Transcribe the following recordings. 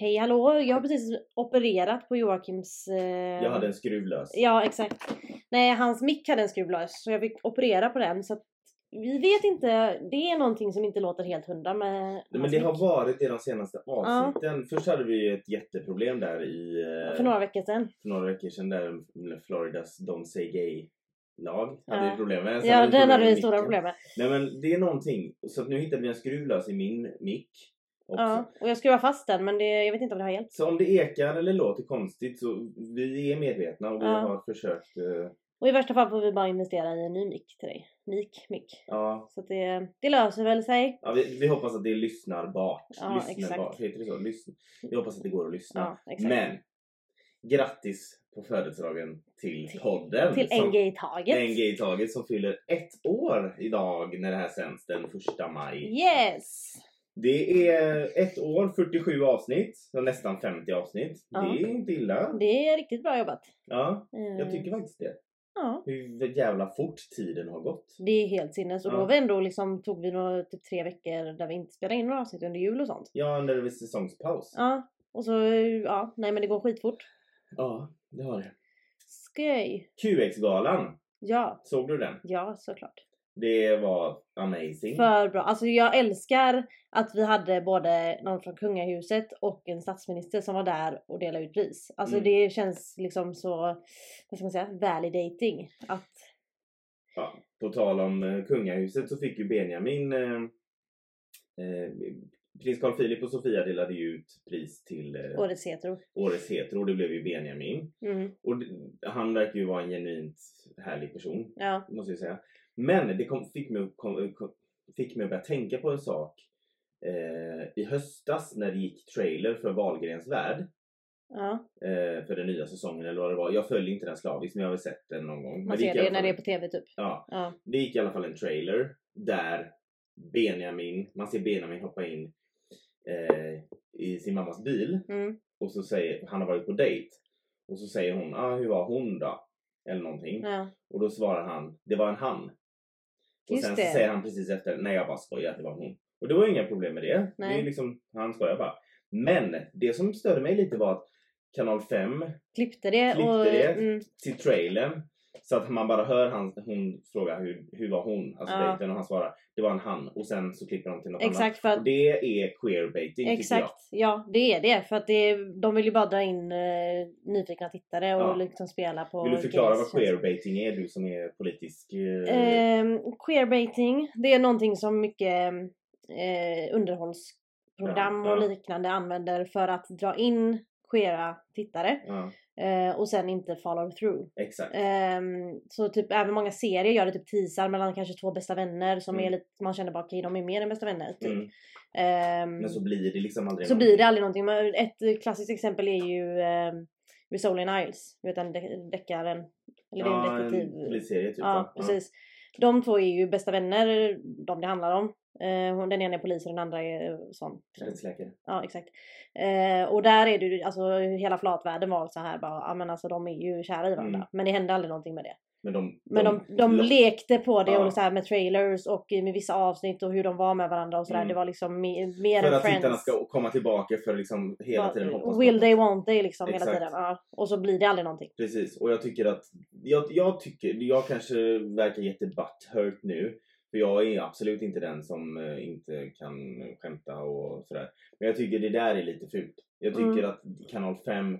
Hej hallå, jag har precis opererat på Joakims... Eh... Jag hade en skruvlös. Ja exakt. Nej hans mick hade en skruvlös så jag fick operera på den så att vi vet inte, det är någonting som inte låter helt hundra med Nej, men det mick. har varit i de senaste avsnitten. Först hade vi ett jätteproblem där i... eh, För några veckor sedan. för några veckor sedan där Floridas Don't Say Gay lag hade Ja. problem med. Sen Ja vi den hade vi stora problem med. Nej men det är någonting. Så att nu hittade vi en skruvlös i min mick. Också. Ja, och jag skruvar fast den men det, jag vet inte om det har hjälpt. Så om det ekar eller låter konstigt så vi är medvetna och vi Ja. har försökt. eh, Och i värsta fall får vi bara investera i en ny mick till dig. Mic, mick. ja, Så det, det löser väl sig. ja vi, vi hoppas att det är lyssnarbart. Ja, lyssnarbart. exakt. Heter det så? Lyssn vi hoppas att det går att lyssna. Ja, exakt. Men grattis på födelsedagen till, Till- podden. Till en gay taget. En gay taget som fyller ett år idag när det här sänds den första maj. Yes! Det är ett år, 47 avsnitt, nästan 50 avsnitt. Ja. Det är inte illa. Det är riktigt bra jobbat. Ja, Eh, jag tycker faktiskt det. Ja. Hur jävla fort tiden har gått. Det är helt sinnes. Och Ja. då vi ändå liksom, tog vi några, typ tre veckor där vi inte spelade in några avsnitt under jul och sånt. Ja, när det var säsongspaus. Ja. Och så, ja, nej men det går skitfort. Ja, det har det. Skoj! QX-galan, Ja, såg du den? ja såklart. Det var amazing. För bra. Alltså jag älskar att vi hade både någon från kungahuset och en statsminister som var där och delade ut pris. Alltså Mm. det känns liksom så, vad ska man säga, validating. Att, Ja, på tal om eh, kungahuset så fick ju Benjamin eh, eh, Prins Carl Philip och Sofia delade ju ut pris till eh, årets hetero. årets hetero det blev ju Benjamin. Mm, Och han verkar ju vara en genuint härlig person, ja. måste jag säga. Men det kom, fick, mig, kom, kom, fick mig att börja tänka på en sak. Eh, I höstas när det gick trailer för Wahlgrens värld, ja. eh, för den nya säsongen eller vad det var. Jag följer inte den slaviskt men jag har väl sett den någon gång. Man ser alla det när det är på TV typ. Ja, Ja. det gick i alla fall en trailer där Benjamin, man ser Benjamin hoppa in eh, i sin mammas bil Mm. och så säger han har varit på dejt och så säger hon ah, hur var hon då? Eller någonting. ja. Och då svarar han det var en han. Och sen det. så säger han precis efter nej jag bara skojar det var hon. Och det var inga problem med det. det Nej. är liksom, han skojar bara. Men det som störde mig lite var att Kanal 5 Klippte det Klippte och... det. Mm, till trailern. Så att man bara hör han, hon fråga hur, hur var hon? Alltså Ja. dejten och han svarar det var en han och sen så klipper de till något annat. exakt för Och att... det är queerbaiting tycker jag. Exakt, ja det är det. För att det, de vill ju bara dra in eh, nyfikna tittare och Ja. liksom spela på... Vill du förklara vad queerbaiting är? Du som är politisk... Eh, Eh, queerbaiting, det är någonting som mycket eh, underhållsprogram Ja, och liknande använder för att dra in queera tittare eh, och sen inte follow through. exakt. Ehm, så typ även många serier gör det typ teasar mellan kanske två bästa vänner som Mm. är lite, man känner bara okej de är mer än bästa vänner. Typ. Mm. Ehm, Men så blir det liksom aldrig så någonting. blir det aldrig någonting. Men ett klassiskt exempel är ju um, Rizzoli Isles. Du vet den de- deckaren. Eller det är Ja, en en detektiv. polisserie typ. Ja, va? precis. De två är ju bästa vänner, de det handlar om. Eh, den ena är polis och den andra är eh, sån. Ja, rättsläkare. Ja, exakt. Eh, och där är det ju, alltså hela flatvärlden var så här bara, ja men alltså de är ju kära i varandra. Mm. Men det hände aldrig någonting med det. Men de... Men de, de, lo- lekte på det Ja. och så här med trailers och med vissa avsnitt och hur de var med varandra och sådär. Mm. Det var liksom mer, mer För att friends. tittarna ska komma tillbaka för liksom hela Bara, tiden hoppas Will they, want they liksom hela Exakt. tiden. Ja. Och så blir det aldrig någonting. Precis, och jag tycker att jag, jag tycker, jag kanske verkar jätte butthurt nu. För jag är absolut inte den som eh, inte kan skämta och sådär. Men jag tycker det där är lite fult. Jag tycker Mm. att kanal 5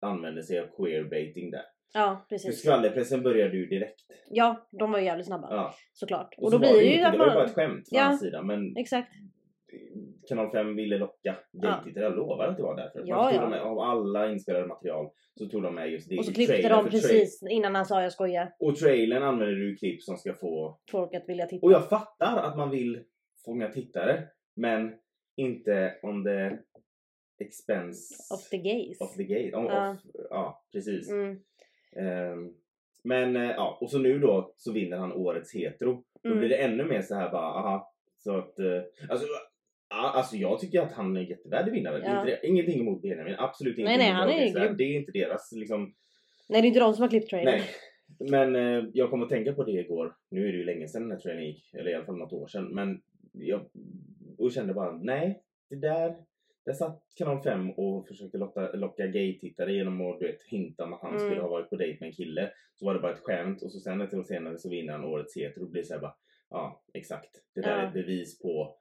använder sig av queerbaiting där. Ja, För precis. skvallerpressen började ju direkt. Ja, de var ju jävligt snabba. Ja. Såklart. Och, Och, så då blir det ju att det var ju bara man... ett skämt från Ja. hans sida. Men Exakt. Kanal 5 ville locka gaytittare. Jag lovar att det var därför. Ja, ja. med, av alla inspelade material så tog de med just det Och så klippte de precis innan han sa jag skojar. Och trailern använder du klipp som ska få Folk att vilja titta. Och jag fattar att man vill fånga tittare, men inte on the expense Of the gays. of the gay. Om, Ja. Of, ja, precis. Mm. Ehm, men eh, ja, och så nu då så vinner han årets hetero. Då Mm. blir det ännu mer så här bara, aha. Så att, eh, alltså, ja, alltså jag tycker att han är jättevärdig vinnare. Ja. Inte Ingenting emot Benjamin, absolut Nej, ingenting nej, emot han är grym. Det är inte deras liksom, Nej det är inte de som har klippt trailern. Nej. Men eh, jag kom att tänka på det igår. Nu är det ju länge sedan den här trailern gick. Eller i alla fall något år sedan. Men jag och kände bara, nej. Det där, Där satt kanal 5 och försökte locka, locka gay-tittare genom att du vet, hinta om att han Mm. skulle ha varit på dejt med en kille. Så var det bara ett skämt och så sen ett år senare så vinner han årets hetero och blir såhär bara Ja, exakt. Det där Ja. är ett bevis på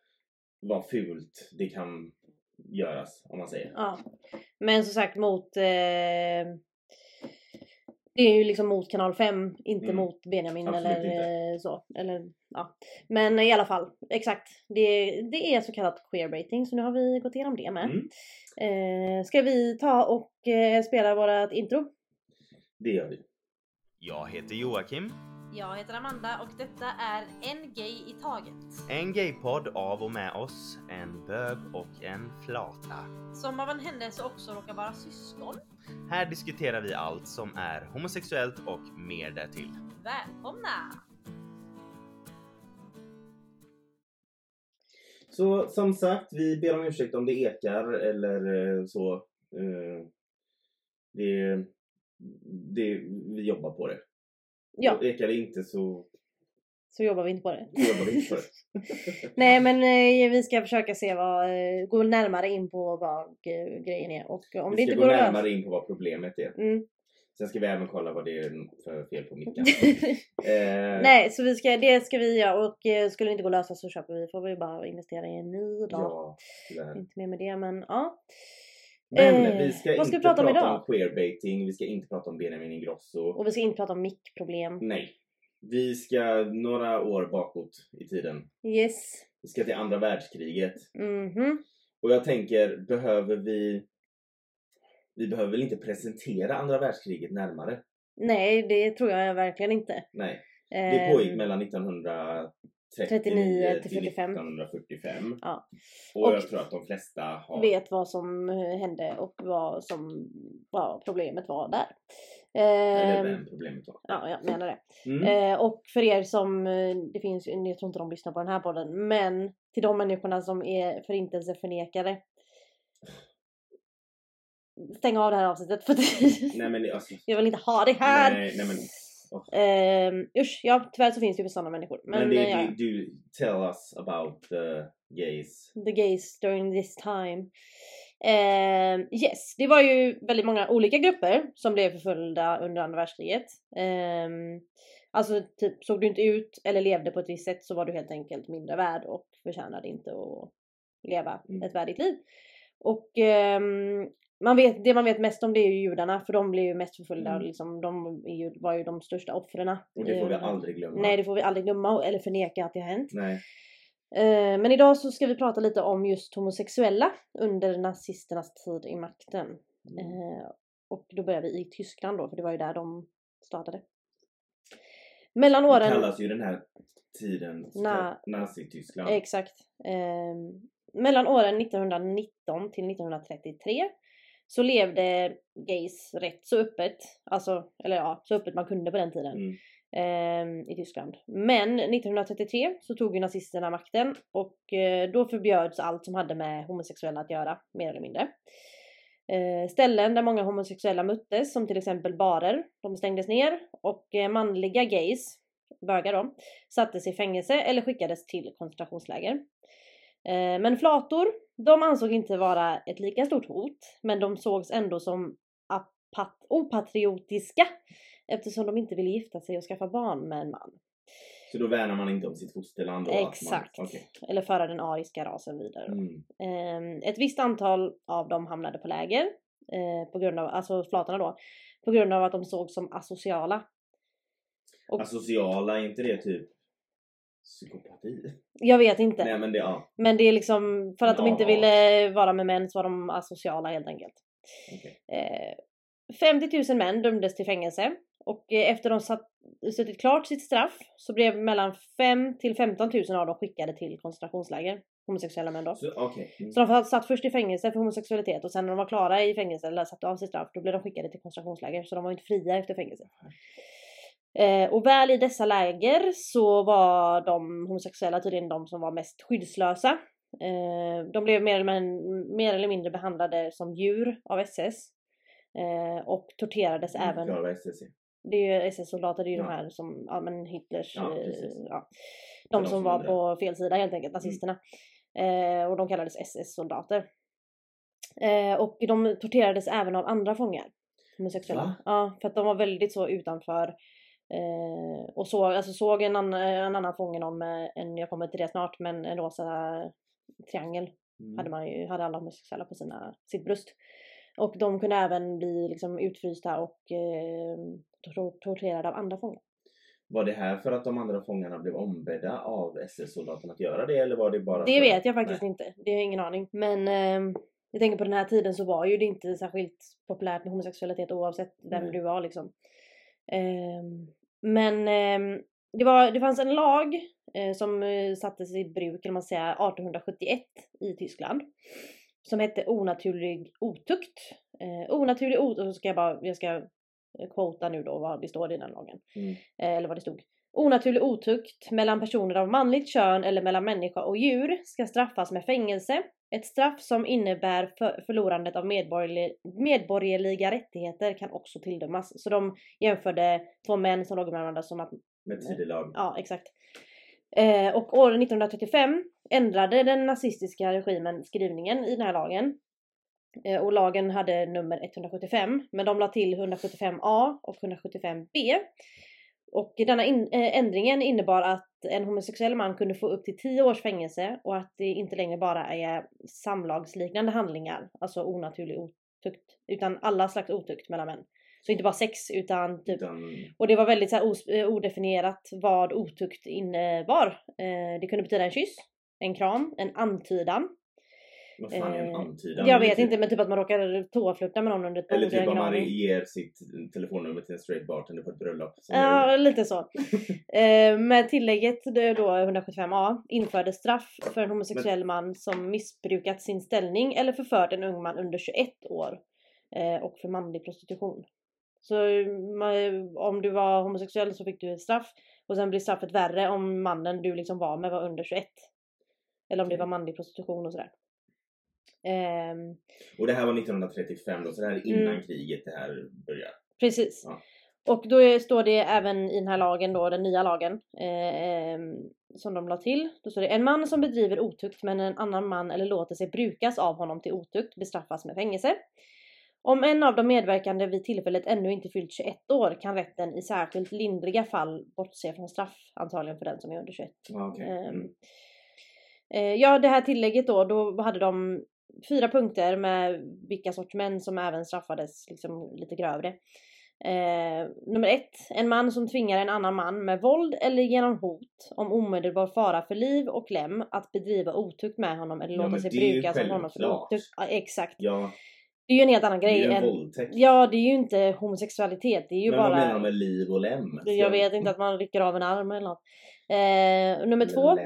vad fult det kan göras om man säger. Ja. Men som sagt mot eh, Det är ju liksom mot kanal 5, inte Mm. mot Benjamin Absolut eller inte. eh, så. Eller, ja. Men i alla fall, exakt. Det, det är så kallat queerbaiting så nu har vi gått igenom det med. Mm. Eh, ska vi ta och eh, spela vårat intro? Det gör vi. Jag heter Joakim. Jag heter Amanda och detta är En Gay i Taget. En gaypodd av och med oss, en bög och en flata. Som av en händelse också råkar vara syskon. Här diskuterar vi allt som är homosexuellt och mer därtill. Välkomna! Så som sagt, vi ber om ursäkt om det ekar eller eh, så. Eh, Det, det, vi jobbar på det. Ja, ekar det inte så så jobbar vi inte på det. jobbar vi inte på det. Nej men eh, vi ska försöka se vad, eh, gå närmare in på vad eh, grejen är och om det vi inte ska går gå att lösa. närmare in på vad problemet är. Mm. Sen ska vi även kolla vad det är för fel på micken. Eh, Nej, så vi ska, det ska vi göra och eh, skulle det inte gå att lösa så köper vi. Får vi bara investera i en ny dag. Ja, tyvärr. Inte mer med det men ja. Men Eh, vi ska inte prata om idag? queerbaiting, vi ska inte prata om Benjamin Ingrosso. Och vi ska inte prata om mickproblem. Nej. Vi ska några år bakåt i tiden. Yes. Vi ska till andra världskriget. Mhm. Och jag tänker, behöver vi... Vi behöver väl inte presentera andra världskriget närmare? Nej, det tror jag verkligen inte. Nej. Det Ehm, pågick mellan 1939 39 till till 45. 1945. Ja. Och, Och jag tror att de flesta har... Vet vad som eh, hände och vad som vad problemet var där. Eller Ehm, vem problemet var. Ja, jag menar det. Mm. Eh, och för er som, eh, det finns ju- jag tror inte de lyssnar på den här podden, men till de människorna som är förintelseförnekare. Stäng av det här avsnittet för Nej men alltså... jag vill inte ha det här. Nej, nej men... Ehm, usch, ja tyvärr så finns det ju sådana människor. Men, Men, det, eh, ja, du, du, tell us about the gays. the gays during this time. Ehm, yes, det var ju väldigt många olika grupper som blev förföljda under andra världskriget. Ehm, alltså typ såg du inte ut eller levde på ett visst sätt så var du helt enkelt mindre värd och förtjänade inte att leva Mm. ett värdigt liv. Och ehm, man vet, det man vet mest om det är ju judarna för de blev ju mest förföljda Mm. och liksom, de ju, var ju de största offren. Och det får vi aldrig glömma. Nej det får vi aldrig glömma eller förneka att det har hänt. Nej. Eh, Men idag så ska vi prata lite om just homosexuella under nazisternas tid i makten. Mm. Eh, Och då börjar vi i Tyskland då, för det var ju där de startade. Mellan Det åren... kallas ju den här tiden Na- Nazityskland. Exakt. Eh, mellan åren 1919 till 1933 så levde gays rätt så öppet, alltså, eller ja, så öppet man kunde på den tiden. Mm. eh, i Tyskland. Men 1933 så tog ju nazisterna makten och eh, då förbjöds allt som hade med homosexuella att göra, mer eller mindre. Eh, ställen där många homosexuella möttes, som till exempel barer, de stängdes ner och eh, manliga gays, bögar då, sattes i fängelse eller skickades till koncentrationsläger. Eh, men flator, de ansåg inte vara ett lika stort hot, men de sågs ändå som apat- opatriotiska eftersom de inte ville gifta sig och skaffa barn med en man. Så då värnar man inte om sitt fosterland? Exakt. Man, okej. Eller föra den ariska rasen vidare. mm. Ehm, ett visst antal av dem hamnade på läger, eh, på grund av, alltså flatorna då, på grund av att de sågs som asociala. Och- Asociala, är inte det typ psykopati? Jag vet inte. Nej men det, ja. Men det är liksom för att de inte Ja. ville vara med män så var de asociala helt enkelt. Eh, 50 000 män dömdes till fängelse och eh, efter de satt, suttit klart sitt straff så blev mellan 5 till 15 000 av dem skickade till koncentrationsläger. Homosexuella män då. Så okej. Mm. Så de satt först i fängelse för homosexualitet och sen när de var klara i fängelse eller satt av sitt straff då blev de skickade till koncentrationsläger så de var inte fria efter fängelse. Eh, och väl i dessa läger så var de homosexuella tydligen de som var mest skyddslösa. Eh, de blev mer eller, mindre, mer eller mindre behandlade som djur av SS. Eh, och torterades Mm, även. Det är ju SS-soldater, det är ju Ja. de här som, ja men Hitlers, Ja, ja, de de som var på fel sida helt enkelt, nazisterna. Eh, och de kallades SS-soldater. Och de torterades även av andra fångar. Homosexuella. Va? Ja, för att de var väldigt så utanför. Eh, och såg, alltså såg en, annan, en annan fånge någon med en, jag kommer till det snart, men en rosa triangel Mm. hade man ju, hade alla homosexuella på sina, sitt bröst. Och de kunde även bli liksom utfrysta och eh, tor- torterade av andra fångar. Var det här för att de andra fångarna blev ombedda av SS-soldaterna att göra det eller var det bara Det för... vet jag faktiskt inte. Det har jag ingen aning. Men eh, jag tänker på den här tiden så var ju det inte särskilt populärt med homosexualitet oavsett vem Nej. du var liksom. Ehm, men ehm, det, var, det fanns en lag eh, som eh, sattes i bruk, eller man säga, 1871 i Tyskland. Som hette onaturlig otukt. Eh, onaturlig otukt, och så ska jag bara, jag ska quota nu då vad det står i den lagen. Mm. Eller vad det stod. Onaturlig otukt mellan personer av manligt kön eller mellan människa och djur ska straffas med fängelse. Ett straff som innebär för förlorandet av medborgerlig, medborgerliga rättigheter kan också tildömas. Så de jämförde två män som låg med varandra som att Med tidelag. Ja, exakt. Eh, och år 1935 ändrade den nazistiska regimen skrivningen i den här lagen. Eh, och lagen hade nummer 175, men de la till 175A och 175B. Och denna in, eh, ändringen innebar att en homosexuell man kunde få upp till 10 års fängelse och att det inte längre bara är samlagsliknande handlingar, alltså onaturlig otukt, utan alla slags otukt mellan män. Så inte bara sex utan typ och det var väldigt så här, eh, odefinierat vad otukt innebar. Eh, det kunde betyda en kyss, en kram, en antydan. Vad fan är en Eh, antydan? Jag vet typ- inte men typ att man råkar toaflirta med någon under ett bord. Eller typ ingen man ger sitt telefonnummer till en straight bartender på ett bröllop. som är- Ja, lite så. Eh, med tillägget då 175a infördes straff för en homosexuell man som missbrukat sin ställning eller förfört en ung man under 21 år. Eh, och för manlig prostitution. Så om du var homosexuell så fick du ett straff och sen blir straffet värre om mannen du liksom var med var under 21. Eller om det var manlig prostitution och sådär. Ehm, Och det här var 1935 då, så det här är innan Mm. kriget det här börjar. Precis. Ja. Och då är- står det även i den här lagen då, den nya lagen, eh, som de la till. Då står det en man som bedriver otukt men en annan man eller låter sig brukas av honom till otukt bestraffas med fängelse. Om en av de medverkande vid tillfället ännu inte fyllt 21 år kan rätten i särskilt lindriga fall bortse från straff, antagligen för den som är under 21. Ja, okej. Ehm, Mm. eh, ja, det här tillägget då, då hade de fyra punkter med vilka sorts män som även straffades liksom lite grövre. Eh, nummer ett, en man som tvingar en annan man med våld eller genom hot om omedelbar fara för liv och lem att bedriva otukt med honom eller låta men sig det brukas av honom för otukt. Ja, exakt. Ja, Det är ju en helt annan det grej. är ju en än, våldtäkt. ja, det är ju inte homosexualitet. Det är ju Men bara... vad menar med liv och lem? Jag vet inte att man rycker av en arm eller något. Eh, nummer två.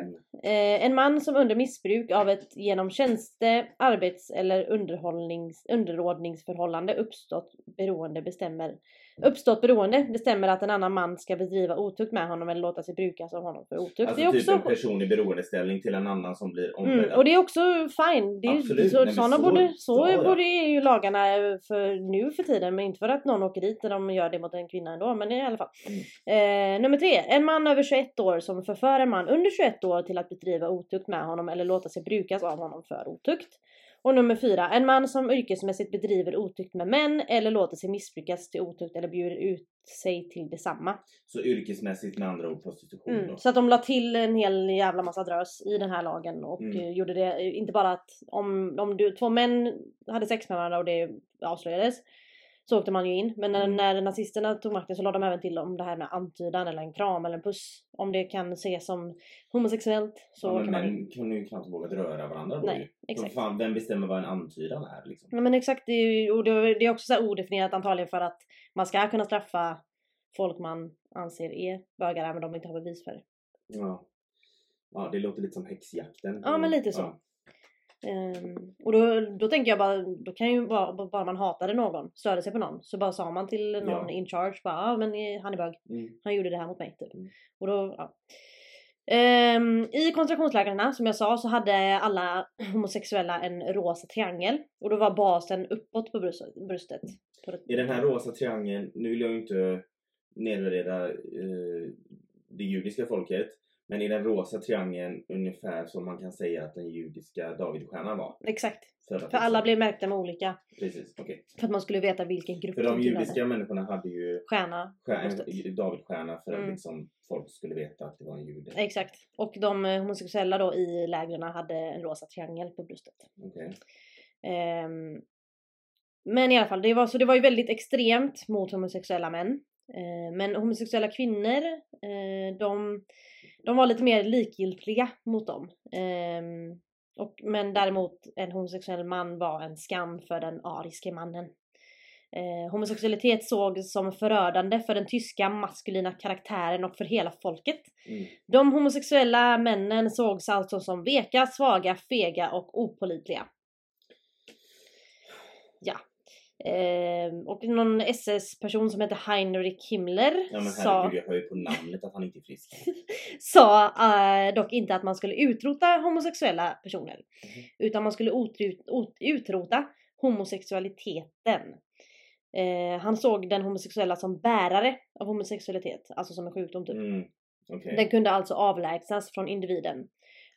Eh, en man som under missbruk av ett genom tjänste, arbets eller underhållnings, underordningsförhållande uppstått beroende bestämmer uppstått beroende bestämmer att en annan man ska bedriva otukt med honom eller låta sig brukas av honom för otukt. Alltså det är typ också en person i beroendeställning till en annan som blir ombedd Mm, och det är också fine. Det är, Absolut, så, nej, såna så- borde, så så, ja. borde ju lagarna för nu för tiden, men inte för att någon åker dit när de gör det mot en kvinna ändå, men i alla fall. Mm. Eh, nummer tre, en man över 21 år som förför en man under 21 år till att bedriva otukt med honom eller låta sig brukas av honom för otukt. Och nummer fyra, en man som yrkesmässigt bedriver otukt med män eller låter sig missbrukas till otukt eller bjuder ut sig till detsamma. Så yrkesmässigt med andra ord prostitution Mm. då. Så att de la till en hel jävla massa drös i den här lagen och Mm. eh, gjorde det, eh, inte bara att om, om du, två män hade sex med varandra och det avslöjades så åkte man ju in. Men när, Mm. när nazisterna tog makten så la de även till om det här med antydan eller en kram eller en puss. Om det kan ses som homosexuellt så ja, men kan man män kan ju knappt våga röra varandra då Nej, ju. exakt. Fan, vem bestämmer vad en antydan är liksom? Ja men exakt, det är, ju- och det, är också så odefinierat antagligen för att man ska kunna straffa folk man anser är bögar även om de inte har bevis för det. Ja. Ja, det låter lite som häxjakten. Ja, men lite så. Ja. Ehm, och då, då tänker jag bara, då kan ju bara, bara man hatade någon, störde sig på någon, så bara sa man till någon Ja. in charge bara, ja men eh, han är bög, Mm. han gjorde det här mot mig typ. Mm. Och då, ja. Ehm, I koncentrationslägren som jag sa så hade alla homosexuella en rosa triangel och då var basen uppåt på bröstet. I den här rosa triangeln, nu vill jag ju inte nedvärdera eh, det judiska folket, Men i den rosa triangeln ungefär som man kan säga att den judiska Davidstjärnan var. Exakt. För, För liksom- alla blev märkta med olika. Precis, okej. För att man skulle veta vilken grupp För de judiska människorna hade ju Stjärna. stjär- Davidstjärna för att Mm. liksom folk skulle veta att det var en jude. Exakt. Och de eh, homosexuella då i lägren hade en rosa triangel på bröstet. Okej. Ehm, men i alla fall, det var, så det var ju väldigt extremt mot homosexuella män. Ehm, men homosexuella kvinnor, eh, de, de var lite mer likgiltiga mot dem. Ehm, och, men däremot en homosexuell man var en skam för den ariske mannen. Eh, homosexualitet sågs som förödande för den tyska maskulina karaktären och för hela folket. Mm. De homosexuella männen sågs alltså som veka, svaga, fega och opålitliga. Ja. Ehm, och någon SS-person som heter Heinrich Himmler Ja men sa, herregud, jag hör ju på namnet att han inte är frisk. sa eh, dock inte att man skulle utrota homosexuella personer. Mhm. Utan man skulle utrot, ut, utrota homosexualiteten. Eh, han såg den homosexuella som bärare av homosexualitet, alltså som en sjukdom typ. Mm. okej. Den kunde alltså avlägsnas från individen.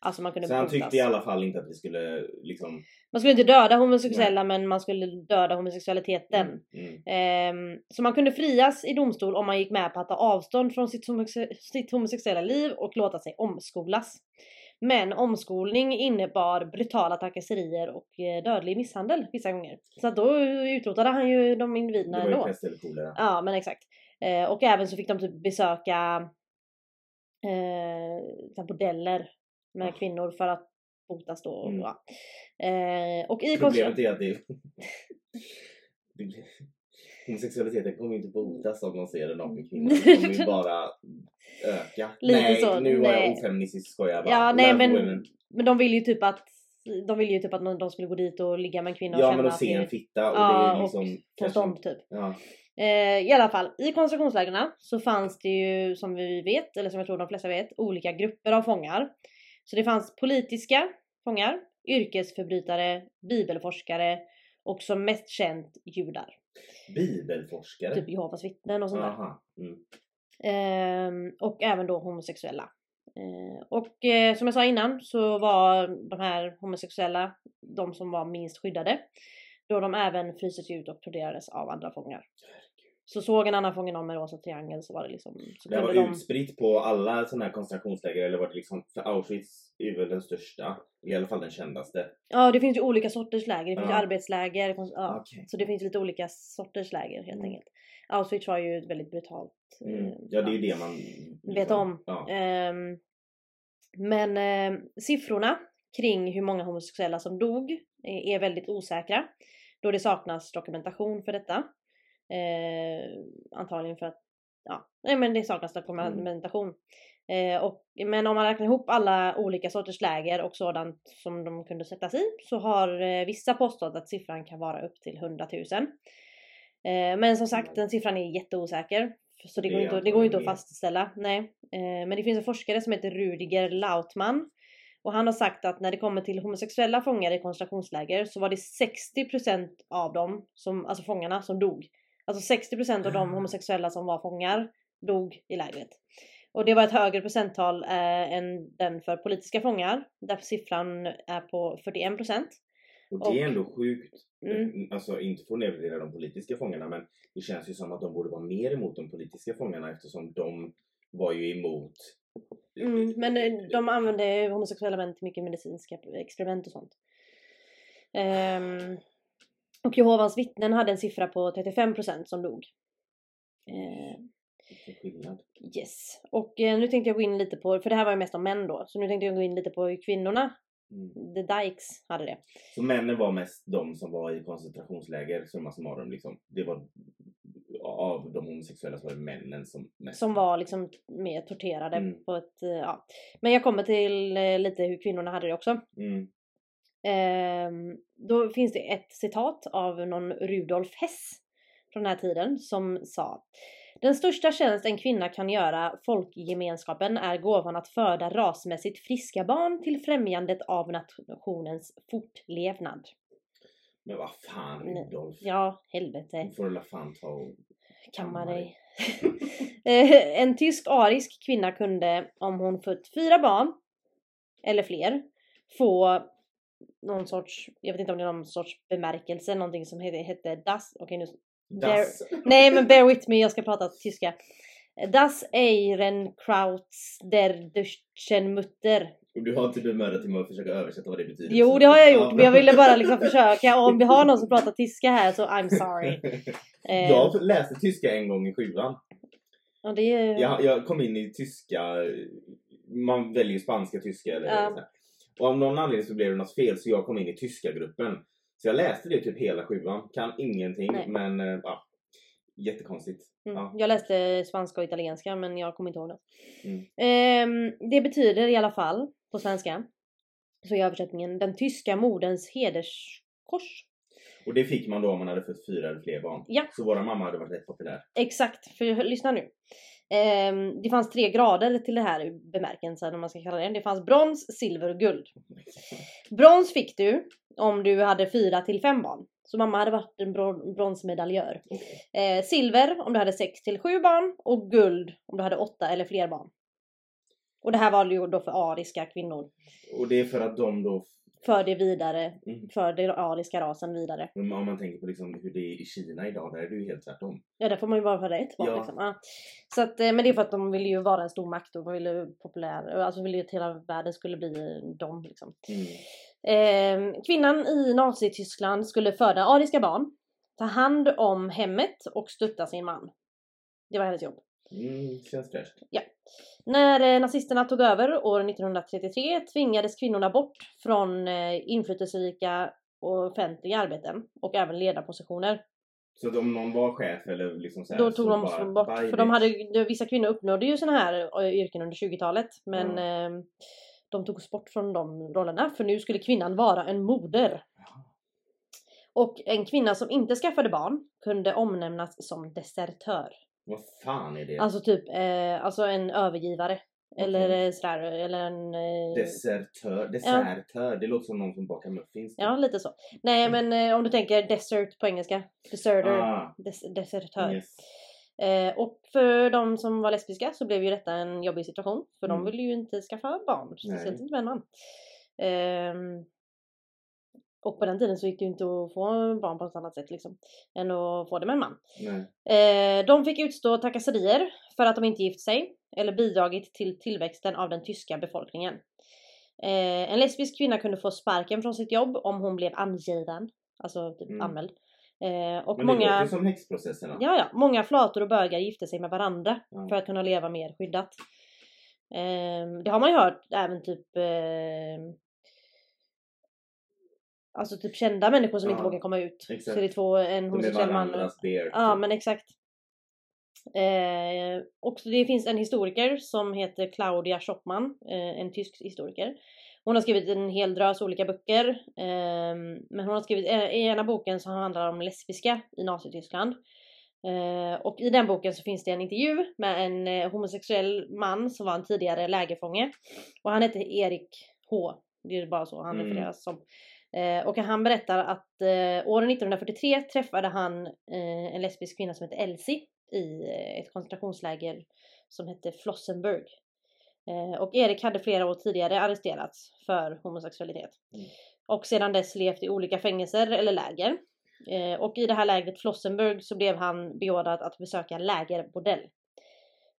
Alltså man kunde Så han tyckte i alla fall inte att vi skulle liksom... Man skulle inte döda homosexuella men man skulle döda homosexualiteten. Mm. Ehm, så man kunde frias i domstol om man gick med på att ta avstånd från sitt, homosex- sitt homosexuella liv och låta sig omskolas. Men omskolning innebar brutala trakasserier och eh, dödlig misshandel vissa gånger. Så att då utrotade han ju de Det individerna var ju ändå. pest eller kolera. Ja men exakt. Eh, och även så fick de typ besöka eh, bordeller med kvinnor för att botas då. Mm. Ja. Eh, och i Problemet är att det... det blir... Homosexualiteten kommer inte botas om man ser en naken kvinna. Det kommer ju bara öka. Lite nej, så, nu var nej. jag ofeministisk skojar bara. Ja nej men, women. men de vill ju typ att de vill ju typ att de skulle gå dit och ligga med en kvinna och Ja känna men att se en fitta och Ja, det är och liksom... kanske- stånd typ. Ja. Eh, I alla fall, i koncentrationslägren så fanns det ju som vi vet, eller som jag tror de flesta vet, olika grupper av fångar. Så det fanns politiska fångar, yrkesförbrytare, bibelforskare och som mest känt judar. Bibelforskare. Typ Jehovas vittnen och sånt där. Aha. Mm. Ehm, och även då homosexuella. Eh, och eh, som jag sa innan så var de här homosexuella de som var minst skyddade. Då de även frystes ut och torterades av andra fångar. Så såg en annan fånge någon med rosa triangel så var det liksom... Så Det var de... utspritt på alla sådana här koncentrationsläger eller var det liksom, för Auschwitz är väl den största, i alla fall den kändaste. Ja det finns ju olika sorters läger. Det finns ju Ja. arbetsläger. det finns- Ja. Okej. Så det finns lite olika sorters läger helt Mm. enkelt. Auschwitz var ju väldigt brutalt. Mm. eh, Ja det är ju det man Vet om. Ja. Ehm, men eh, siffrorna kring hur många homosexuella som dog är, är väldigt osäkra. Då det saknas dokumentation för detta. Eh, antagligen för att, ja, nej men det saknas dokumentation. Eh, och, men om man räknar ihop alla olika sorters läger och sådant som de kunde sättas i så har eh, vissa påstått att siffran kan vara upp till 100 000. Eh, men som sagt den siffran är jätteosäker. Så det Det går, är inte, det går inte att fastställa. Nej. Eh, men det finns en forskare som heter Rudiger Lautmann. Och han har sagt att när det kommer till homosexuella fångar i koncentrationsläger så var det 60% av dem, som, alltså fångarna, som dog. Alltså 60% av de homosexuella som var fångar dog i lägret. Och det var ett högre procenttal eh, än den för politiska fångar. Där siffran är på 41%. Och det är ändå sjukt. Mm. Alltså inte för att nedvärdera de politiska fångarna men det känns ju som att de borde vara mer emot de politiska fångarna eftersom de var ju emot Mm, men eh, de använde homosexuella män till mycket medicinska experiment och sånt. Ehm, och Jehovans vittnen hade en siffra på 35% som dog. Skillnad. yes. Och eh, nu tänkte jag gå in lite på, för det här var ju mest om män då, så nu tänkte jag gå in lite på hur kvinnorna, Mm. the Dykes, hade det. Så männen var mest de som var i koncentrationsläger summa summarum liksom. Det var av de homosexuella så var det männen som mest. Som var liksom mer torterade Mm. på ett, eh, ja. Men jag kommer till eh, lite hur kvinnorna hade det också. Mm. Ehm, då finns det ett citat av någon Rudolf Hess från den här tiden som sa Den största tjänst en kvinna kan göra folkgemenskapen är gåvan att föda rasmässigt friska barn till främjandet av nationens fortlevnad. Men vad fan. Rudolf. Ja, helvete. Nu får du fan ta och Kamma Kamma dig. Eh, en tysk arisk kvinna kunde, om hon fött fyra barn eller fler, få någon sorts, jag vet inte om det är någon sorts bemärkelse, någonting som hette, hette Das, okej nu, Das. nej men bear with me, jag ska prata tyska. Das Ehrenkrauts der Deutschen Mutter. Du har inte bemödat dig med att försöka översätta vad det betyder. Jo det har jag Ja, gjort, men jag ville bara liksom försöka, och om vi har någon som pratar tyska här så I'm sorry. Jag läste tyska en gång i sjuan. och det är, Jag, jag kom in i tyska, man väljer spanska, tyska eller Ja. Och av någon anledning så blev det något fel så jag kom in i tyska gruppen. Så jag läste det typ hela sjuan, kan ingenting Nej. men eh, ja, jättekonstigt. Mm. Ja. Jag läste spanska och italienska men jag kommer inte ihåg det. Mm. Ehm, det betyder i alla fall på svenska, så i översättningen, den tyska moderns hederskors. Och det fick man då om man hade fått fyra eller fler barn. Ja. Så våra mamma hade varit rätt populär. Exakt, för lyssna nu. Ehm, det fanns tre grader till det här bemärkelsen om man ska kalla det. Det fanns brons, silver och guld. Brons fick du om du hade fyra till fem barn. Så mamma hade varit en bron- bronsmedaljör. Okej. Eh, silver om du hade 6 till 7 barn och guld om du hade 8 eller fler barn. Och det här var ju då för ariska kvinnor. Och det är för att de då, För det vidare, Mm. för den ariska rasen vidare. om man tänker på liksom hur det är i Kina idag, där är det ju helt tvärtom. Ja där får man ju ha ett barn Ja. liksom. Ja. Så att, eh, men det är för att de ville ju vara en stor makt och ville populär, alltså ville ju att hela världen skulle bli dem liksom. Mm. Eh, kvinnan i Nazityskland skulle föda ariska barn, ta hand om hemmet och stötta sin man. Det var hennes jobb. Mm, känns fräscht. När eh, nazisterna tog över år 1933 tvingades kvinnorna bort från eh, inflytelserika och offentliga arbeten och även ledarpositioner. Så om någon var chef eller liksom så här, Då så tog de bara, bort, för de hade, de- vissa kvinnor uppnådde ju såna här eh, yrken under 20-talet men eh, de togs bort från de rollerna för nu skulle kvinnan vara en moder. Och en kvinna som inte skaffade barn kunde omnämnas som desertör. Vad fan är det? Alltså typ eh, alltså en övergivare. Eller Okej. eh, sådär, eller en... Eh, Desertör, desertör, det låter som någon som bakar muffins. Ja, lite så. Nej, men eh, om du tänker desert på engelska. Deserter. Ah, Des- desertör. yes. Eh, och för de som var lesbiska så blev ju detta en jobbig situation. För Mm. de ville ju inte skaffa barn. Speciellt inte med en man. Och på den tiden så gick det ju inte att få barn på något annat sätt liksom. Än att få det med en man. Eh, de fick utstå trakasserier för att de inte gift sig. Eller bidragit till tillväxten av den tyska befolkningen. Eh, en lesbisk kvinna kunde få sparken från sitt jobb om hon blev angiven. Alltså typ Mm. anmäld. Eh, och Men det många... låter som häxprocesserna. Ja, ja. Många flator och bögar gifte sig med varandra Ja. för att kunna leva mer skyddat. Ehm, det har man ju hört även typ ehm, Alltså typ kända människor som inte Ja, vågar komma ut. exakt. Så det är två, en De är homosexuell man. bear. Ja typ. men exakt. Eh, och det finns en historiker som heter Claudia Schoppmann, eh, en tysk historiker. Hon har skrivit en hel drös olika böcker. Eh, men hon har skrivit, eh, i ena boken så handlar om lesbiska i Nazityskland. Eh, och i den boken så finns det en intervju med en eh, homosexuell man som var en tidigare lägerfånge. Och han hette Erik H. Det är bara så han Mm. refereras som. Eh, och han berättar att eh, år 1943 träffade han eh, en lesbisk kvinna som hette Elsie i eh, ett koncentrationsläger som hette Flossenburg. Eh, och Erik hade flera år tidigare arresterats för homosexualitet. Mm. Och sedan dess levt i olika fängelser eller läger. Eh, och i det här lägret Flossenburg så blev han beordrad att besöka lägerbordell.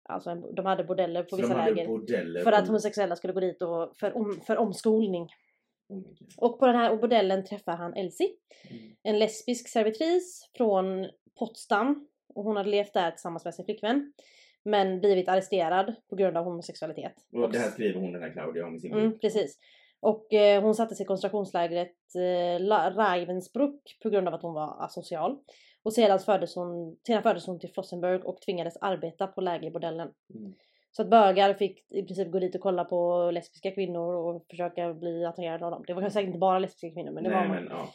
Alltså de hade bordeller på Så vissa läger. För att homosexuella skulle gå dit och för, om, för omskolning. Oh. Och på den här bordellen träffar han Elsie. Mm. En lesbisk servitris från Potsdam. Och hon hade levt där tillsammans med sin flickvän. Men blivit arresterad på grund av homosexualitet. Och det här skriver hon den här Claudia om i sin Mm, bok. precis. Och eh, hon sattes i koncentrationslägret eh, Ravensbrück på grund av att hon var asocial. Och sedan fördes hon, sedan fördes hon till Flossenburg och tvingades arbeta på lägerbordellen. Mm. Så att bögar fick i princip gå dit och kolla på lesbiska kvinnor och försöka bli attraherade av dem. Det var säkert inte bara lesbiska kvinnor men det Nej var man. men ja.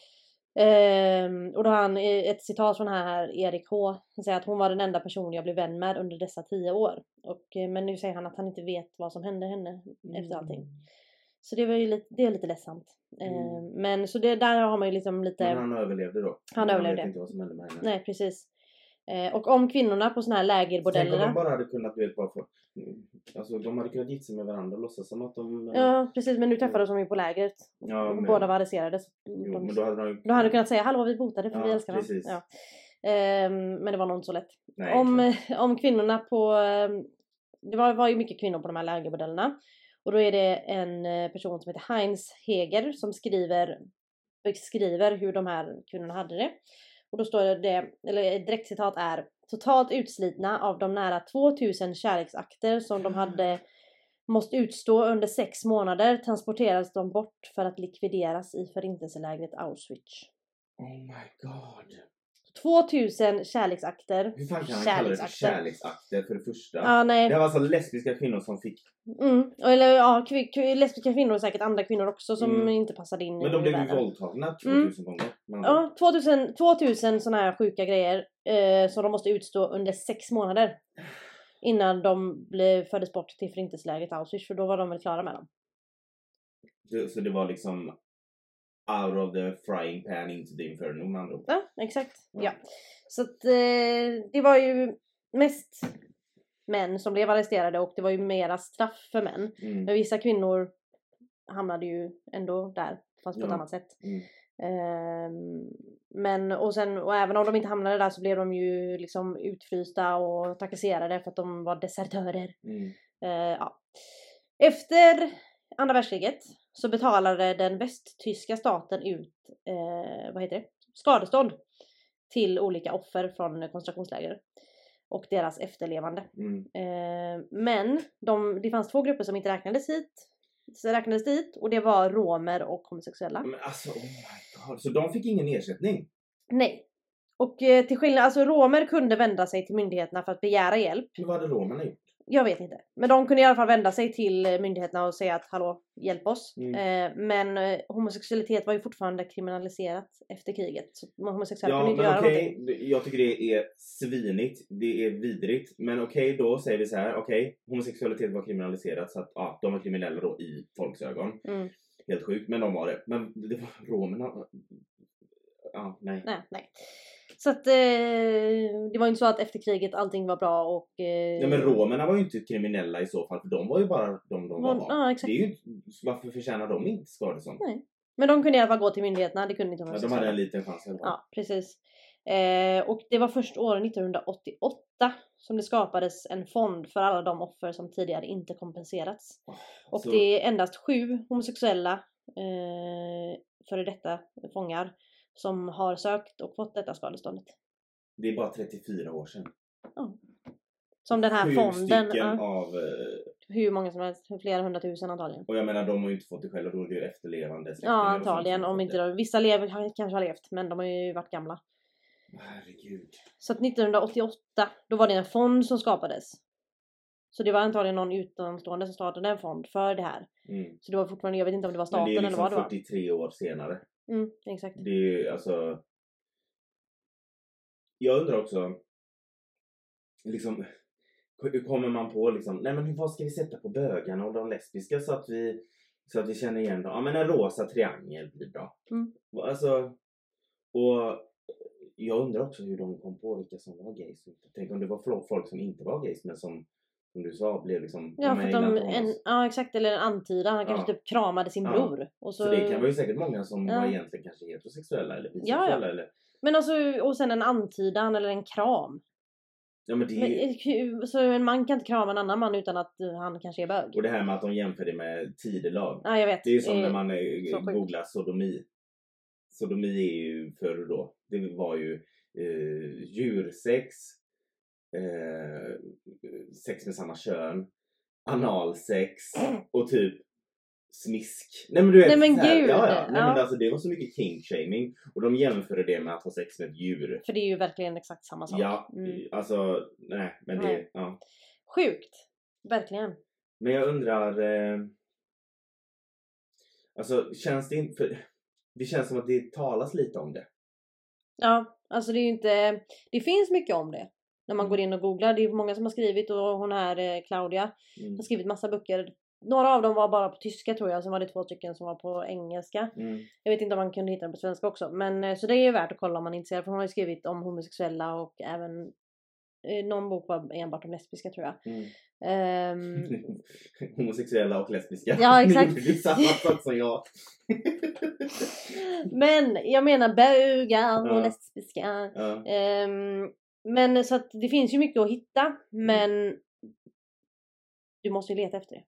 Ehm, och då har han ett citat från här Erik H. Han säger att hon var den enda person jag blev vän med under dessa tio år. Och, eh, men nu säger han att han inte vet vad som hände henne efter allting. Så det var ju lite, det är lite ledsamt. Mm. Ehm, men så det, där har man ju liksom lite... Men han överlevde då. Han överlevde. vet inte vad som hände med henne. Nej precis. Eh, och om kvinnorna på såna här Tänk om lägerbordellerna de bara hade kunnat, du vet, bara få... Alltså de hade kunnat gifta sig med varandra och låtsas som att de... Ja precis men nu träffades de ju på lägret. ja men, Båda var arresterade. Jo, de, men då hade de då hade du kunnat säga hallå vi botade för vi Ja, älskar varandra. precis. Ja. Ehm, men det var nog inte så lätt. Nej, om, om kvinnorna på... ehm, Det var, var ju mycket kvinnor på de här lägerbordellerna. Och då är det en eh, person som heter Heinz Heger som skriver, beskriver hur de här kvinnorna hade det. Och då står det, eller ett direktcitat är Totalt utslitna av de nära 2000 kärleksakter som de hade måste utstå under sex månader transporterades de bort för att likvideras i förintelselägret Auschwitz. Oh my god. 2000 kärleksakter. Hur fan kan han kalla det för Kärleksakter. för det första? Ja, nej. Det var alltså lesbiska kvinnor som fick... Mm. Eller ja, lesbiska kvinnor och säkert andra kvinnor också som Mm. inte passade in Men i de blev ju våldtagna 2000 Mm. gånger. Ja, 2000, 2000 sådana här sjuka grejer eh, som de måste utstå under sex månader. Innan de blev, fördes bort till förintelselägret Auschwitz för då var de väl klara med dem. Så det var liksom out of the frying pan into the inferno med andra ord. Ja, exakt. Ja. Ja. Så att eh, det var ju mest män som blev arresterade och det var ju mera straff för män. Mm. Men vissa kvinnor hamnade ju ändå där, fast på ett Ja. annat sätt. Mm. Ehm, men och sen, och även om de inte hamnade där så blev de ju liksom utfrysta och trakasserade för att de var desertörer. Mm. Eh, ja. Efter andra världskriget så betalade den västtyska staten ut, eh, vad heter det, skadestånd till olika offer från koncentrationsläger och deras efterlevande. Mm. Eh, men de, det fanns två grupper som inte räknades hit. Så räknades dit och det var romer och homosexuella. Men alltså oh my god. Så de fick ingen ersättning? Nej. Och eh, till skillnad, alltså romer kunde vända sig till myndigheterna för att begära hjälp. Men vad hade romerna gjort? Jag vet inte. Men de kunde i alla fall vända sig till eh, myndigheterna och säga att hallå, hjälp oss. Mm. Eh, men eh, homosexualitet var ju fortfarande kriminaliserat efter kriget. Så homosexuella Ja kunde inte göra okej, någonting. jag tycker det är svinigt. Det är vidrigt. Men okej då säger vi så här. okej homosexualitet var kriminaliserat så att ja, de var kriminella då i folks ögon. Mm. Helt sjukt men de var det. Men det var romerna. Ja, nej. Nej, nej. Så att eh, det var ju inte så att efter kriget allting var bra och... Eh, Ja men romerna var ju inte kriminella i så fall för de var ju bara de de var. Ja, exakt. Det är ju, varför förtjänar de inte skadestånd? Nej. Men de kunde i alla fall gå till myndigheterna, det kunde inte Ja, de hade en liten chans i alla fall. Ja, precis. Eh, och det var först år 1988 som det skapades en fond för alla de offer som tidigare inte kompenserats. Och Så- det är endast sju homosexuella eh, före detta fångar som har sökt och fått detta skadeståndet. Det är bara 34 år sedan. Som den här Sju fonden, stycken ja, av... eh, hur många som helst, flera hundratusen antagligen. Och jag menar de har ju inte fått det själva, då är det ju efterlevande Ja antagligen, om inte det. de, vissa lever, kanske har levt men de har ju varit gamla. Herregud. Så att 1988, då var det en fond som skapades. Så det var antagligen någon utomstående som startade en fond för det här. Mm. Så det var fortfarande, jag vet inte om det var Men staten det är eller vad liksom det var. 43 år senare. Mm, exakt. Det är ju alltså... Jag undrar också... Liksom... Hur kommer man på liksom, nej men vad ska vi sätta på bögarna och de lesbiska så att vi, så att vi känner igen dem? Ja men en rosa triangel blir bra. Mm. Alltså, och jag undrar också hur de kom på vilka som var gays. Tänk om det var folk som inte var gays men som, som du sa, blev liksom... Ja, för de, en, ja exakt, eller en antydan. Han kanske Ja. typ kramade sin Ja. bror. Och så, Så det kan vara ju säkert många som Ja. var egentligen kanske heterosexuella eller bisexuella ja. eller... Men alltså, och sen en antydan eller en kram. Ja men det Men, eh, så en man kan inte krama en annan man utan att eh, han kanske är bög. Och det här med att de jämför det med tidelag. Ja, jag vet. Det är ju som Eh, när man så eh, sjukt. googlar sodomi. Sodomi är ju förr då, det var ju eh, djursex, eh, sex med samma kön, analsex och typ smisk. Nej men du vet, Nej, men här, gud, Ja, ja. Nej, ja. men alltså, det var så mycket king-shaming och de jämförde det med att ha sex med ett djur. För det är ju verkligen exakt samma sak. Ja, Mm. alltså nej men det, Nej. ja. Sjukt. Verkligen. Men jag undrar... Eh, alltså känns det inte... För, det känns som att det talas lite om det. Ja, alltså det är ju inte... Det finns mycket om det. När man går in och googlar. Det är många som har skrivit och hon här eh, Claudia Mm. har skrivit massa böcker några av dem var bara på tyska tror jag, sen var det två stycken som var på engelska. Mm. Jag vet inte om man kunde hitta dem på svenska också. Men eh, så det är ju värt att kolla om man är intresserad. För hon har ju skrivit om homosexuella och även eh, någon bok var enbart om lesbiska tror jag. Mm. Ehm, Homosexuella och lesbiska. Ja, exakt. Det är samma sak som jag. men jag menar bögar och Ja. lesbiska. Ja. Ehm, men så att det finns ju mycket att hitta. Mm. Men du måste ju leta efter det.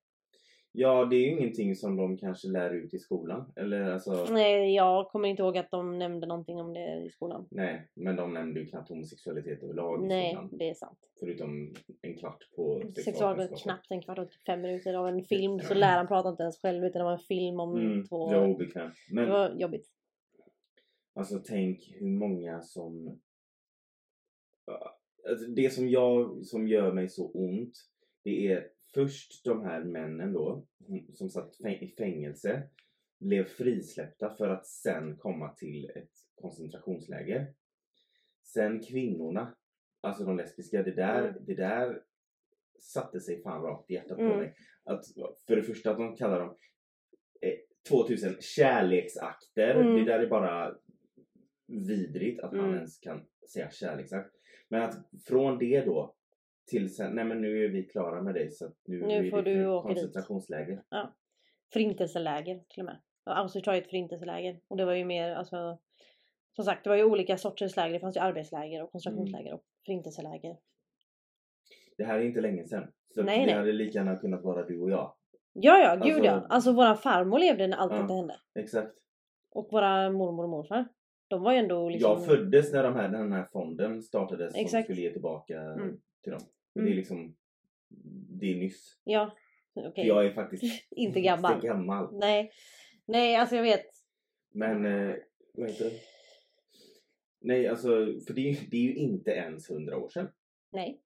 ja, det är ju ingenting som de kanske lär ut i skolan. Eller alltså, Nej, jag kommer inte ihåg att de nämnde någonting om det i skolan. nej. Men de nämnde ju knappt homosexualitet överlag i Nej, skolan. det är sant. Förutom en kvart på Sexualbrott knappt en kvart och fem minuter av en film. Så läraren pratade inte ens själv utan det var en film om Mm, två... det var obekvämt. Men Det var jobbigt. Alltså tänk hur många som... Alltså, det som, jag, som gör mig så ont, det är först de här männen då, som satt fäng- i fängelse, blev frisläppta för att sen komma till ett koncentrationsläger. Sen kvinnorna, alltså de lesbiska, det där, Mm. det där satte sig fan rakt i hjärtat på Mm. mig. Att, för det första att de kallar dem eh, 2000 kärleksakter. Mm. Det där är bara vidrigt att han Mm. ens kan säga kärleksakt. Men att från det då till sen, nej men nu är vi klara med dig så nu, Nu är får det du åka dit. koncentrationsläger. Förintelseläger till och med. Auschwitz var ju ett förintelseläger. Och det var ju mer alltså... Som sagt, det var ju olika sorters läger. Det fanns ju arbetsläger och koncentrationsläger och förintelseläger. Det här är inte länge sedan. Så Nej, det hade lika gärna kunnat vara du och jag. Ja, ja, gud Alltså- ja. Alltså våran farmor levde när allt Ja. detta hände. Exakt. Och våra mormor och morfar. De var ju ändå liksom... Jag föddes när de här, den här fonden startades som Exakt. skulle ge tillbaka Mm. till dem. Mm. det är liksom, det är nyss. Ja. För jag är faktiskt Inte gammal. inte gammal. Nej. Nej, alltså jag vet. Men, eh, vad heter det? Nej, alltså, för det, är- det är ju inte ens hundra år sedan. Nej.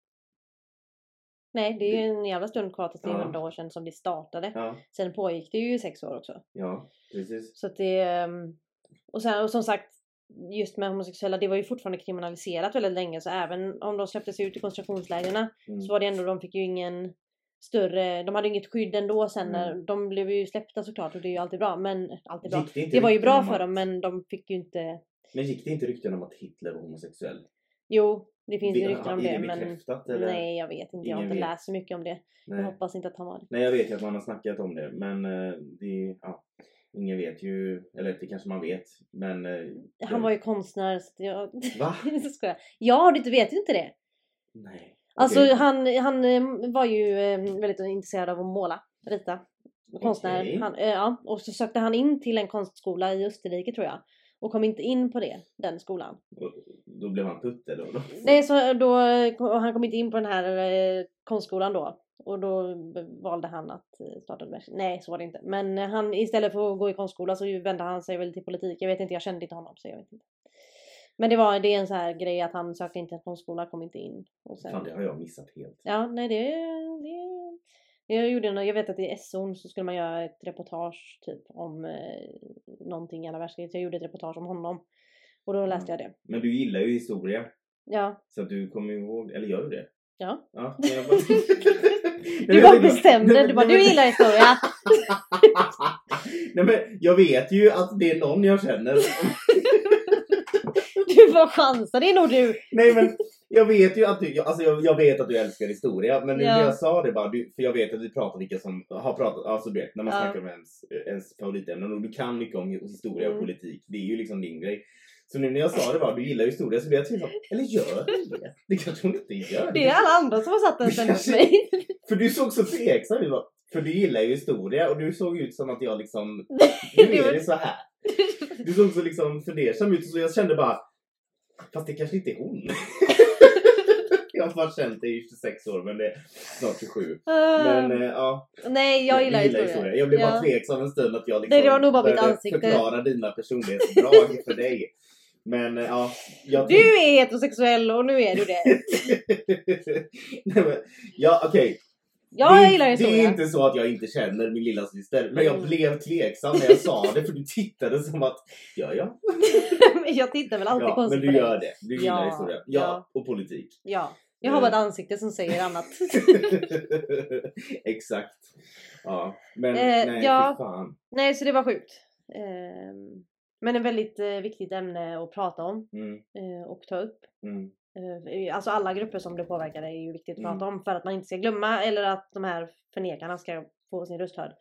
Nej, det är ju en jävla stund kvar tills det är hundra år sedan som det startade. Ja, Sen pågick det ju i sex år också. ja, precis. Så att det... ehm, Och, sen, och som sagt, just med homosexuella, det var ju fortfarande kriminaliserat väldigt länge. Så även om de släpptes ut i koncentrationslägren Mm. så var det ändå, de fick ju ingen större, de hade inget skydd ändå sen när, Mm. de blev ju släppta såklart och det är ju alltid bra. Men, alltid bra. Det Det var ju bra för att- dem men de fick ju inte, Men gick det inte rykten om att Hitler var homosexuell? Jo, det finns ju Det- rykten om är det det men bekräftat, eller? nej jag vet inte, jag har inte vet. läst så mycket om det. Jag Nej. hoppas inte att han var det. Nej, jag vet ju att man har snackat om det. Men eh, det, ja, ingen vet ju, eller det kanske man vet. Men... eh, Han var ju konstnär så jag... Va? skojar. Ja, du vet ju inte det. Nej. Alltså han, han eh, var ju eh, väldigt intresserad av att måla, rita. Konstnär. Okej. Han, ja. Och så sökte han in till en konstskola i Österrike tror jag. Och kom inte in på det, den skolan. Och Då blev han putte då? då? Nej, så då, han kom inte in på den här konstskolan då. Och då valde han att eh, starta universitet. Nej, så var det inte. Men eh, han, istället för att gå i konstskola så vände han sig väl till politik. Jag vet inte, jag kände inte honom så jag vet inte. Men det var det är en så här grej att han sökte in till en konstskola, kom inte in. Och sen, Fan, det har jag missat helt. Ja, nej det, det jag gjorde jag vet att i SO'n så skulle man göra ett reportage typ om eh, någonting i andra världskriget. Jag gjorde ett reportage om honom. Och då läste jag det. Men du gillar ju historia. Ja, Så att du kommer ihåg, eller gör du det? Ja. Ja. jag bara- Du bara bestämde, du bara du gillar historia. Nej men jag vet ju att det är någon jag känner. Du får chansa, det är nog du. Nej men jag vet ju att du, alltså jag, jag vet att du älskar historia. Men Ja. när jag sa det bara, du, för jag vet att vi pratar vilka som har pratat, alltså du vet när man Ja. snackar om ens, ens favoritämnen och du kan mycket om historia och Mm. politik. Det är ju liksom din grej. Så nu när jag sa det bara, du gillar historia så blev jag tveksam. Eller gör du det? Det kanske hon inte gör. Det är alla andra som har satt den kanske- på mig. För du såg så tveksam ut. bara, För du gillar ju historia och du såg ut som att jag liksom, nu är det så här. Du såg så liksom fundersam ut så jag kände bara, fast det kanske inte är hon. jag har bara känt dig i 26 år men det är snart 27. Men Uh, eh, ja, nej, jag gillar historia. Jag blev bara Ja. tveksam en stund att jag liksom Nej, det var nog bara mitt ansikte. förklara dina personlighetsdrag för dig. Men eh, ja, jag Du är heterosexuell och nu är du det. Nej, men, ja okej. Ja, det, jag gillar Det historia. är inte så att jag inte känner min lilla syster men jag Mm. blev tveksam när jag sa det för du tittade som att, ja ja. Men jag tittar väl alltid ja men konstigt du på dig. gör det. Du gillar Ja, historia. Ja, ja. och politik. Ja. Jag har bara ett ansikte som säger annat. Exakt. Ja, men Eh, nej ja. fan. Nej, så det var sjukt. Ehm, men ett väldigt eh, viktigt ämne att prata om Mm, eh, och ta upp. mm. Eh, Alltså alla grupper som blir påverkade är ju viktigt att Mm. prata om för att man inte ska glömma eller att de här förnekarna ska få sin röst hörd.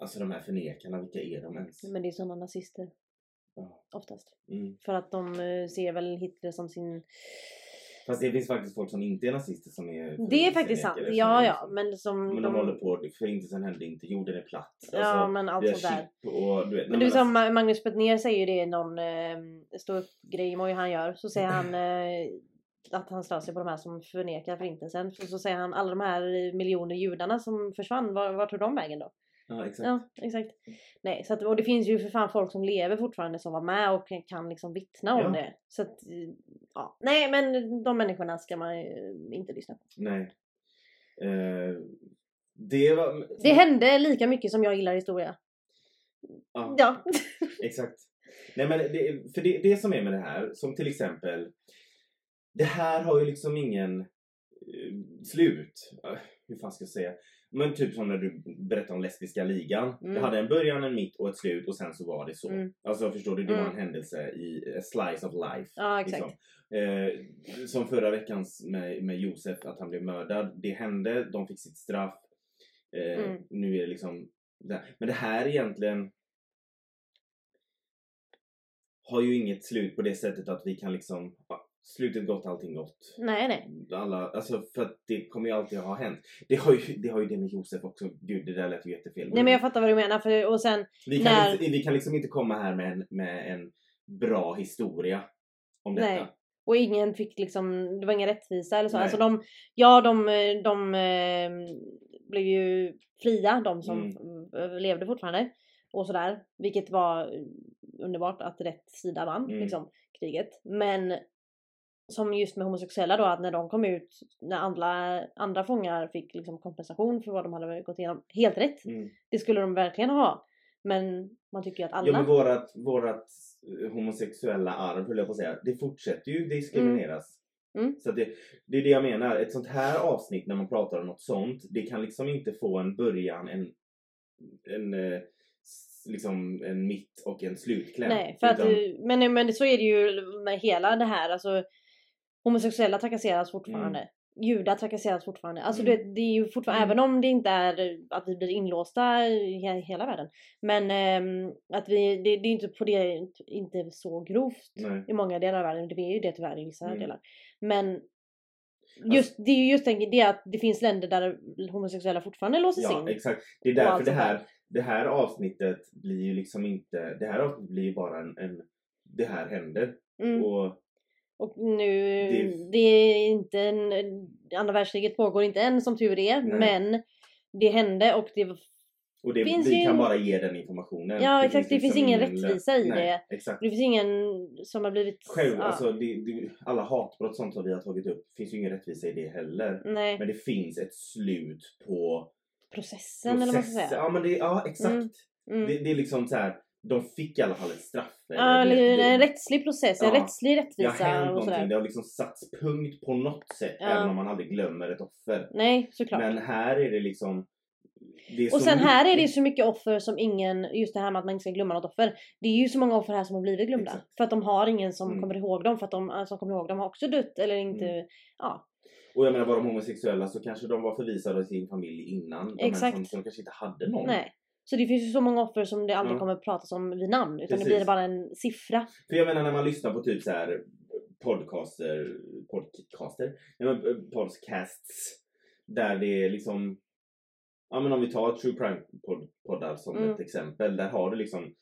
Alltså de här förnekarna, vilka är de ens? Men det är sådana nazister Ja. oftast. Mm. För att de eh, ser väl Hitler som sin... Fast det finns faktiskt folk som inte är nazister som är Det är faktiskt sant. Ja, ja. liksom- Men som Men de, de... håller på, förintelsen hände inte, jorden är platt. Ja, Alltså, men allt vi har sånt där. chip och du vet. Men du som alltså- Ma- Magnus Bettner säger det i någon eh, upp grej moj han gör. Så säger han eh, att han stör sig på de här som förnekar förintelsen. Så, så säger han alla de här miljoner judarna som försvann, var, vart tog de vägen då? Ja, exakt. Ja, exakt. Nej, så att, och det finns ju för fan folk som lever fortfarande som var med och kan liksom vittna om Ja. det. Så att, ja. Nej men de människorna ska man ju inte lyssna på. Nej. Eh, det var... Det hände lika mycket som jag gillar historia. Ja, Ja. exakt. Nej men det, för det, det som är med det här, som till exempel Det här har ju liksom ingen eh, slut. Hur fan ska jag säga? Men typ som när du berättade om lesbiska ligan. Mm. Det hade en början, en mitt och ett slut och sen så var det så. Mm. Alltså förstår du? Det var Mm. en händelse i a slice of life. Ja, exakt. Liksom. Eh, som förra veckans med, med Josef, att han blev mördad. Det hände, de fick sitt straff. Eh, Mm. Nu är det liksom... det- Men det här egentligen har ju inget slut på det sättet att vi kan liksom... Slutet gott, allting gott. Nej, nej. Alla, alltså för att det kommer ju alltid ha hänt. Det har ju det, har ju det med Josef också. Gud, det där lät ju jättefel. Nej men jag fattar vad du menar. För, och sen, vi, kan när- inte, vi kan liksom inte komma här med en, med en bra historia om detta. Nej. Och ingen fick liksom, det var ingen rättvisa eller så. Nej. Alltså de, ja de, de eh, blev ju fria, de som Mm. levde fortfarande. Och sådär. Vilket var underbart att rätt sida vann Mm. liksom, kriget. Men som just med homosexuella då, att när de kom ut, när andra, andra fångar fick liksom kompensation för vad de hade gått igenom. Helt rätt! Mm. Det skulle de verkligen ha. Men man tycker att alla... Ja men vårat, vårat eh, homosexuella arv höll jag på att säga, det fortsätter ju diskrimineras. Mm. Så att det, det är det jag menar, ett sånt här avsnitt när man pratar om något sånt, det kan liksom inte få en början, en, en eh, liksom en mitt och en slutkläm. Nej, för att, Utan- men, men så är det ju med hela det här. Alltså, homosexuella trakasseras fortfarande. Judar trakasseras fortfarande. Alltså Mm. det, det är ju fortfarande, Mm. även om det inte är att vi blir inlåsta i he- hela världen. Men ehm, att vi, det, det är inte på det, inte så grovt Nej. i många delar av världen. Det är ju det tyvärr i vissa Mm. delar. Men just, det är ju just den, det att det finns länder där homosexuella fortfarande låses Ja, in. exakt. Det är därför det här, det här avsnittet blir ju liksom inte, det här avsnittet blir ju bara en, en det här händer. Mm. Och Och nu, Det- det, är inte en, andra världskriget pågår inte än som tur är, Nej. men det hände och det Och det, Finns vi ju- kan bara ge den informationen. Ja, exakt. Det finns ingen rättvisa i Nej, det. Exakt. det finns ingen som har blivit... Själv, ja, alltså, det, det, alla hatbrott sånt som vi har tagit upp, finns ju ingen rättvisa i det heller. nej, Men det finns ett slut på processen eller vad man ska processen. säga. Ja, men det, ja exakt. Mm, Mm. Det, det är liksom så här. De fick i alla fall ett straff. ja, det, eller en rättslig process, en Ja. rättslig det har rättvisa hänt och sådär. det har liksom satts punkt på något sätt, Ja. även om man aldrig glömmer ett offer. Nej, såklart. Men här är det liksom... Och sen här är det mycket- så mycket offer som ingen, just det här med att man inte ska glömma något offer. Det är ju så många offer här som har blivit glömda. Exakt. För att de har ingen som Mm. kommer ihåg dem. För att de som kommer ihåg dem har också dött eller inte, Mm. ja. Och jag menar var de homosexuella så kanske de var förvisade av sin familj innan. De Exakt. Som, som kanske inte hade någon. Nej. Så det finns ju så många offer som det aldrig Ja. kommer pratas om vid namn. Utan Precis. det blir bara en siffra. För jag menar när man lyssnar på typ så här podcaster, podcaster, men, eh, podcasts. Där det är liksom, ja men om vi tar true crime pod- poddar som Mm. ett exempel. Där har du liksom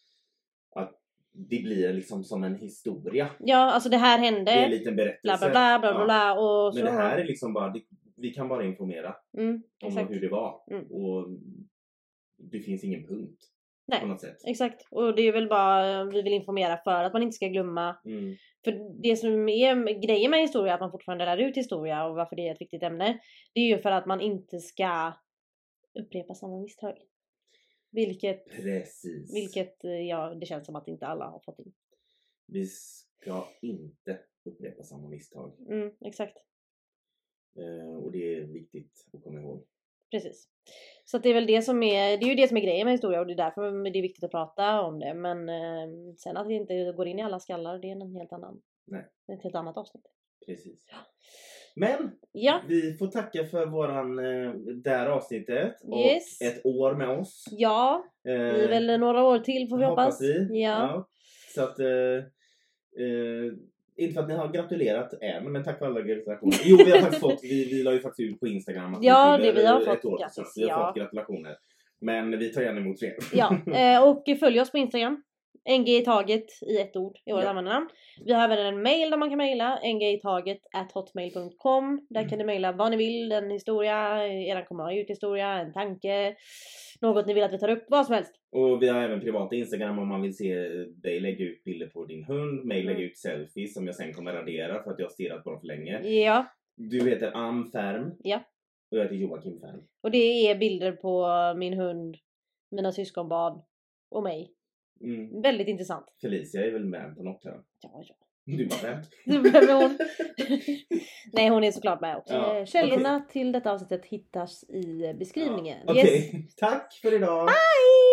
att det blir liksom som en historia. Ja, alltså det här Det är en hände. liten berättelse. Bla bla bla bla bla, Ja. och så. Men det här är liksom bara, vi kan bara informera Mm, om exakt. hur det var. Mm. Och det finns ingen punkt Nej. på något sätt. Exakt. Och det är väl bara, vi vill informera för att man inte ska glömma. Mm. För det som är grejen med historia, att man fortfarande lär ut historia och varför det är ett viktigt ämne. Det är ju för att man inte ska upprepa samma misstag. Vilket, Precis. vilket eh, ja, det känns som att inte alla har fått in. Vi ska inte upprepa samma misstag. Mm, exakt. Eh, och det är viktigt att komma ihåg. Precis. Så det är väl det som är, det är ju det som är grejen med historia och det är därför det är viktigt att prata om det. Men eh, sen att det inte går in i alla skallar, det är en helt annan, Nej. ett helt annat avsnitt. Precis. Men Ja, vi får tacka för våran, eh, det här avsnittet och Yes. ett år med oss. ja, det är Eh, väl några år till får vi hoppas. hoppas vi. Ja. Så att eh, eh, inte för att ni har gratulerat än, men tack för alla gratulationer. Jo, vi har faktiskt fått, vi, vi la ju faktiskt ut på Instagram att Ja, fyller det vi har fått år, grattis, så Vi har ja. fått gratulationer. Men vi tar gärna emot fler. Ja, eh, och följ oss på Instagram. NG i taget i ett ord i vårt Ja. användarnamn. Vi har även en mail där man kan mejla, ngitaget at hotmail.com. Där kan ni mejla vad ni vill, en historia, komma ut historia, en tanke, något ni vill att vi tar upp, vad som helst. Och vi har även privata Instagram om man vill se dig lägga ut bilder på din hund, mig lägga Mm. ut selfies som jag sen kommer radera för att jag har stirrat på dem för länge. Ja, Du heter Am Färm. Ja. Och jag heter Joakim Färm. och det är bilder på min hund, mina syskonbarn och mig. Mm. Väldigt intressant. Felicia är väl med på något här? Ja, ja. Du skämt. Vem är hon? Nej, hon är såklart med också. Ja, Eh, Källorna till detta avsnittet hittas i beskrivningen. Okej, Yes. tack för idag! Bye!